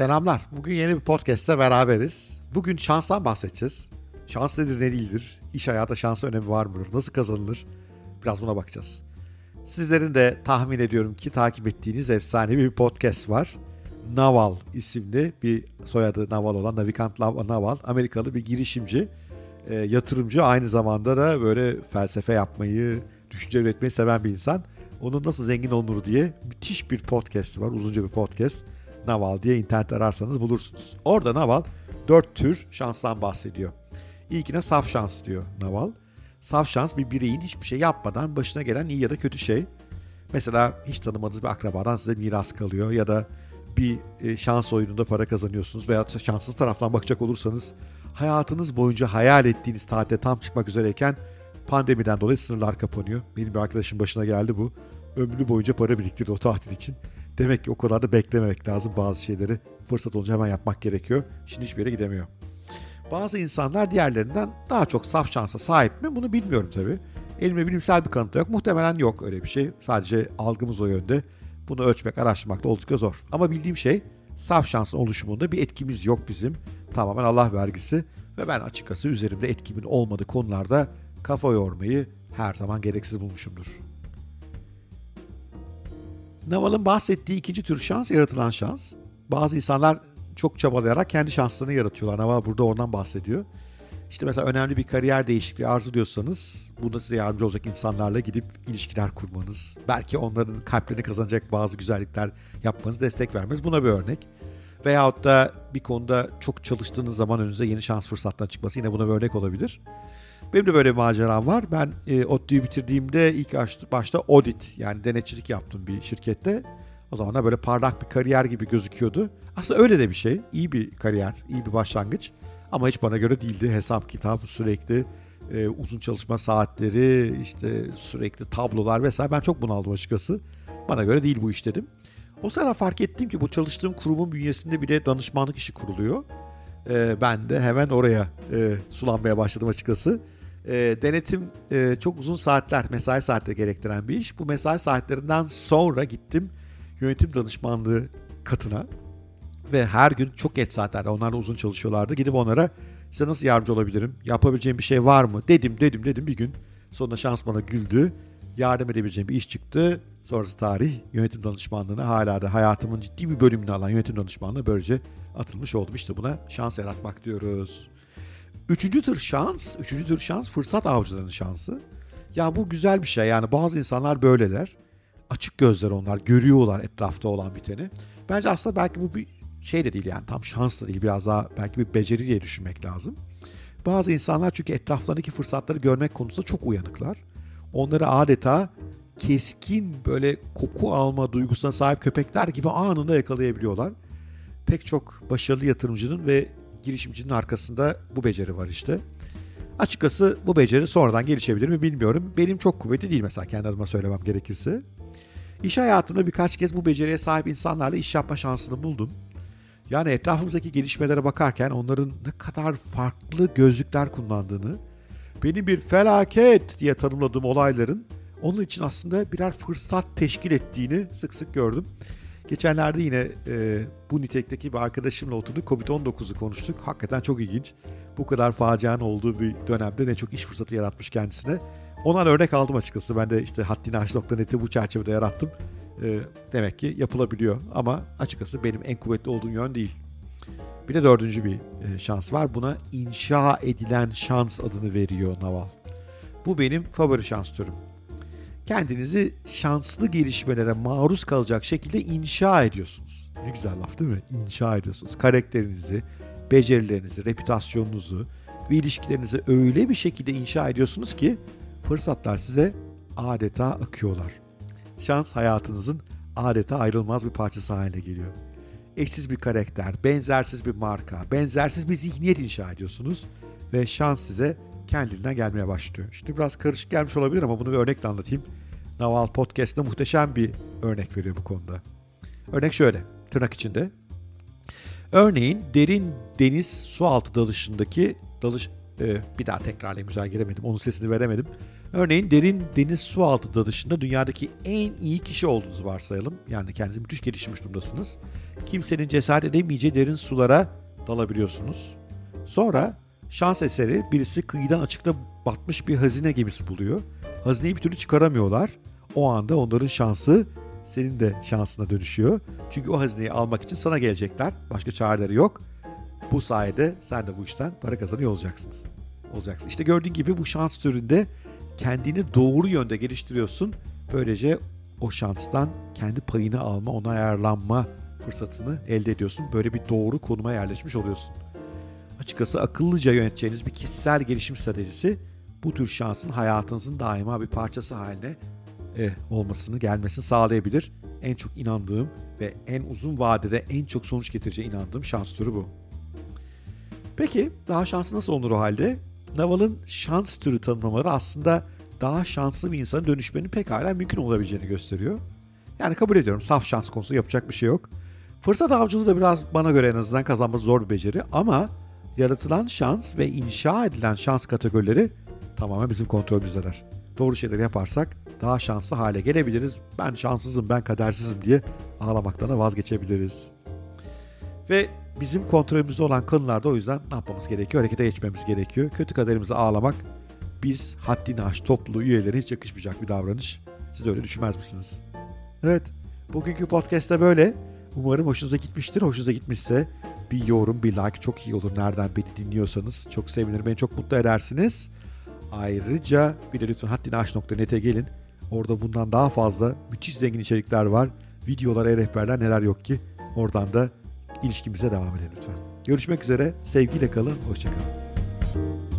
Selamlar. Bugün yeni bir podcast'te beraberiz. Bugün şanstan bahsedeceğiz. Şans nedir ne değildir? İş hayata şansa önemi var mıdır? Nasıl kazanılır? Biraz buna bakacağız. Sizlerin de tahmin ediyorum ki takip ettiğiniz efsane bir podcast var. Naval isimli bir soyadı Naval olan Navikant Naval Amerikalı bir girişimci, e, yatırımcı aynı zamanda da böyle felsefe yapmayı, düşünce üretmeyi seven bir insan. Onun nasıl zengin olunur diye müthiş bir podcast var, uzunca bir podcast. Naval diye internet ararsanız bulursunuz. Orada Naval dört tür şanstan bahsediyor. İlkine saf şans diyor Naval. Saf şans bir bireyin hiçbir şey yapmadan başına gelen iyi ya da kötü şey. Mesela hiç tanımadığınız bir akrabadan size miras kalıyor ya da bir e, şans oyununda para kazanıyorsunuz veya şanssız taraftan bakacak olursanız hayatınız boyunca hayal ettiğiniz tatile tam çıkmak üzereyken pandemiden dolayı sınırlar kapanıyor. Benim bir arkadaşım başına geldi bu. Ömrü boyunca para biriktirdi o tatil için. Demek ki o kadar da beklememek lazım bazı şeyleri. Fırsat olunca hemen yapmak gerekiyor. Şimdi hiçbir yere gidemiyor. Bazı insanlar diğerlerinden daha çok saf şansa sahip mi bunu bilmiyorum tabii. Elimde bilimsel bir kanıt yok. Muhtemelen yok öyle bir şey. Sadece algımız o yönde. Bunu ölçmek, araştırmak da oldukça zor. Ama bildiğim şey saf şansın oluşumunda bir etkimiz yok bizim. Tamamen Allah vergisi. Ve ben açıkçası üzerimde etkimin olmadığı konularda kafa yormayı her zaman gereksiz bulmuşumdur. Naval'ın bahsettiği ikinci tür şans yaratılan şans. Bazı insanlar çok çabalayarak kendi şanslarını yaratıyorlar. Naval burada ondan bahsediyor. İşte mesela önemli bir kariyer değişikliği arzuluyorsanız bunda size yardımcı olacak insanlarla gidip ilişkiler kurmanız, belki onların kalplerini kazanacak bazı güzellikler yapmanız, destek vermeniz buna bir örnek. Veyahut da bir konuda çok çalıştığınız zaman önünüze yeni şans fırsatları çıkması yine buna bir örnek olabilir. Benim de böyle bir maceram var. Ben e, ODTÜ'yü bitirdiğimde ilk başta audit yani denetçilik yaptım bir şirkette. O zaman da böyle parlak bir kariyer gibi gözüküyordu. Aslında öyle de bir şey. İyi bir kariyer, iyi bir başlangıç. Ama hiç bana göre değildi. Hesap, kitap, sürekli e, uzun çalışma saatleri, işte sürekli tablolar vesaire. Ben çok bunaldım açıkçası. Bana göre değil bu iş dedim. O sırada fark ettim ki bu çalıştığım kurumun bünyesinde bile danışmanlık işi kuruluyor. E, ben de hemen oraya e, sulanmaya başladım açıkçası. E, denetim e, çok uzun saatler, mesai saatleri gerektiren bir iş. Bu mesai saatlerinden sonra gittim yönetim danışmanlığı katına ve her gün çok geç saatlerde onlar da uzun çalışıyorlardı. Gidip onlara size nasıl yardımcı olabilirim? Yapabileceğim bir şey var mı? Dedim dedim dedim bir gün. Sonunda şans bana güldü. Yardım edebileceğim bir iş çıktı. Sonrası tarih yönetim danışmanlığına hala da hayatımın ciddi bir bölümünü alan yönetim danışmanlığı böylece atılmış oldum. İşte buna şans yaratmak diyoruz. Üçüncü tür şans, üçüncü tür şans fırsat avcılarının şansı. Ya bu güzel bir şey yani bazı insanlar böyleler. Açık gözler onlar, görüyorlar etrafta olan biteni. Bence aslında belki bu bir şey de değil yani tam şans da değil biraz daha belki bir beceri diye düşünmek lazım. Bazı insanlar çünkü etraflarındaki fırsatları görmek konusunda çok uyanıklar. Onları adeta keskin böyle koku alma duygusuna sahip köpekler gibi anında yakalayabiliyorlar. Pek çok başarılı yatırımcının ve girişimcinin arkasında bu beceri var işte. Açıkçası bu beceri sonradan gelişebilir mi bilmiyorum. Benim çok kuvvetli değil mesela kendi adıma söylemem gerekirse. İş hayatımda birkaç kez bu beceriye sahip insanlarla iş yapma şansını buldum. Yani etrafımızdaki gelişmelere bakarken onların ne kadar farklı gözlükler kullandığını, benim bir felaket diye tanımladığım olayların onun için aslında birer fırsat teşkil ettiğini sık sık gördüm. Geçenlerde yine e, bu nitekteki bir arkadaşımla oturduk. Covid-19'u konuştuk. Hakikaten çok ilginç. Bu kadar facianın olduğu bir dönemde ne çok iş fırsatı yaratmış kendisine. Ondan örnek aldım açıkçası. Ben de işte haddinaş.net'i bu çerçevede yarattım. E, demek ki yapılabiliyor. Ama açıkçası benim en kuvvetli olduğum yön değil. Bir de dördüncü bir e, şans var. Buna inşa edilen şans adını veriyor Naval. Bu benim favori şans türüm kendinizi şanslı gelişmelere maruz kalacak şekilde inşa ediyorsunuz. Ne güzel laf değil mi? İnşa ediyorsunuz. Karakterinizi, becerilerinizi, reputasyonunuzu ve ilişkilerinizi öyle bir şekilde inşa ediyorsunuz ki fırsatlar size adeta akıyorlar. Şans hayatınızın adeta ayrılmaz bir parçası haline geliyor. Eşsiz bir karakter, benzersiz bir marka, benzersiz bir zihniyet inşa ediyorsunuz ve şans size kendiliğinden gelmeye başlıyor. Şimdi biraz karışık gelmiş olabilir ama bunu bir örnekle anlatayım. Naval Podcast'da muhteşem bir örnek veriyor bu konuda. Örnek şöyle, tırnak içinde. Örneğin derin deniz su altı dalışındaki dalış e, bir daha tekrarlayayım güzel giremedim. Onun sesini veremedim. Örneğin derin deniz su altında dışında dünyadaki en iyi kişi olduğunuzu varsayalım. Yani kendinizi müthiş geliştirmiş durumdasınız. Kimsenin cesaret edemeyeceği derin sulara dalabiliyorsunuz. Sonra şans eseri birisi kıyıdan açıkta batmış bir hazine gemisi buluyor. Hazineyi bir türlü çıkaramıyorlar. O anda onların şansı senin de şansına dönüşüyor. Çünkü o hazineyi almak için sana gelecekler. Başka çareleri yok. Bu sayede sen de bu işten para kazanıyor olacaksınız. Olacaksın. İşte gördüğün gibi bu şans türünde kendini doğru yönde geliştiriyorsun. Böylece o şanstan kendi payını alma, ona ayarlanma fırsatını elde ediyorsun. Böyle bir doğru konuma yerleşmiş oluyorsun. Açıkçası akıllıca yöneteceğiniz bir kişisel gelişim stratejisi bu tür şansın hayatınızın daima bir parçası haline e, olmasını, gelmesini sağlayabilir. En çok inandığım ve en uzun vadede en çok sonuç getireceğine inandığım şans türü bu. Peki daha şanslı nasıl olur o halde? Naval'ın şans türü tanımlamaları aslında daha şanslı bir insana dönüşmenin pekala mümkün olabileceğini gösteriyor. Yani kabul ediyorum saf şans konusu yapacak bir şey yok. Fırsat avcılığı da biraz bana göre en azından kazanması zor bir beceri ama yaratılan şans ve inşa edilen şans kategorileri tamamen bizim kontrolümüzdeler. Doğru şeyleri yaparsak daha şanslı hale gelebiliriz. Ben şanssızım, ben kadersizim diye ağlamaktan da vazgeçebiliriz. Ve bizim kontrolümüzde olan konularda o yüzden ne yapmamız gerekiyor? Harekete geçmemiz gerekiyor. Kötü kaderimizi ağlamak biz haddini aş topluluğu üyeleri hiç yakışmayacak bir davranış. Siz öyle düşünmez misiniz? Evet. Bugünkü podcast'te böyle. Umarım hoşunuza gitmiştir. Hoşunuza gitmişse bir yorum, bir like çok iyi olur. Nereden beni dinliyorsanız çok sevinirim. Beni çok mutlu edersiniz. Ayrıca bir de lütfen haddinaş.net'e gelin. Orada bundan daha fazla müthiş zengin içerikler var. Videolar, e-rehberler neler yok ki. Oradan da ilişkimize devam edelim lütfen. Görüşmek üzere. Sevgiyle kalın. Hoşçakalın.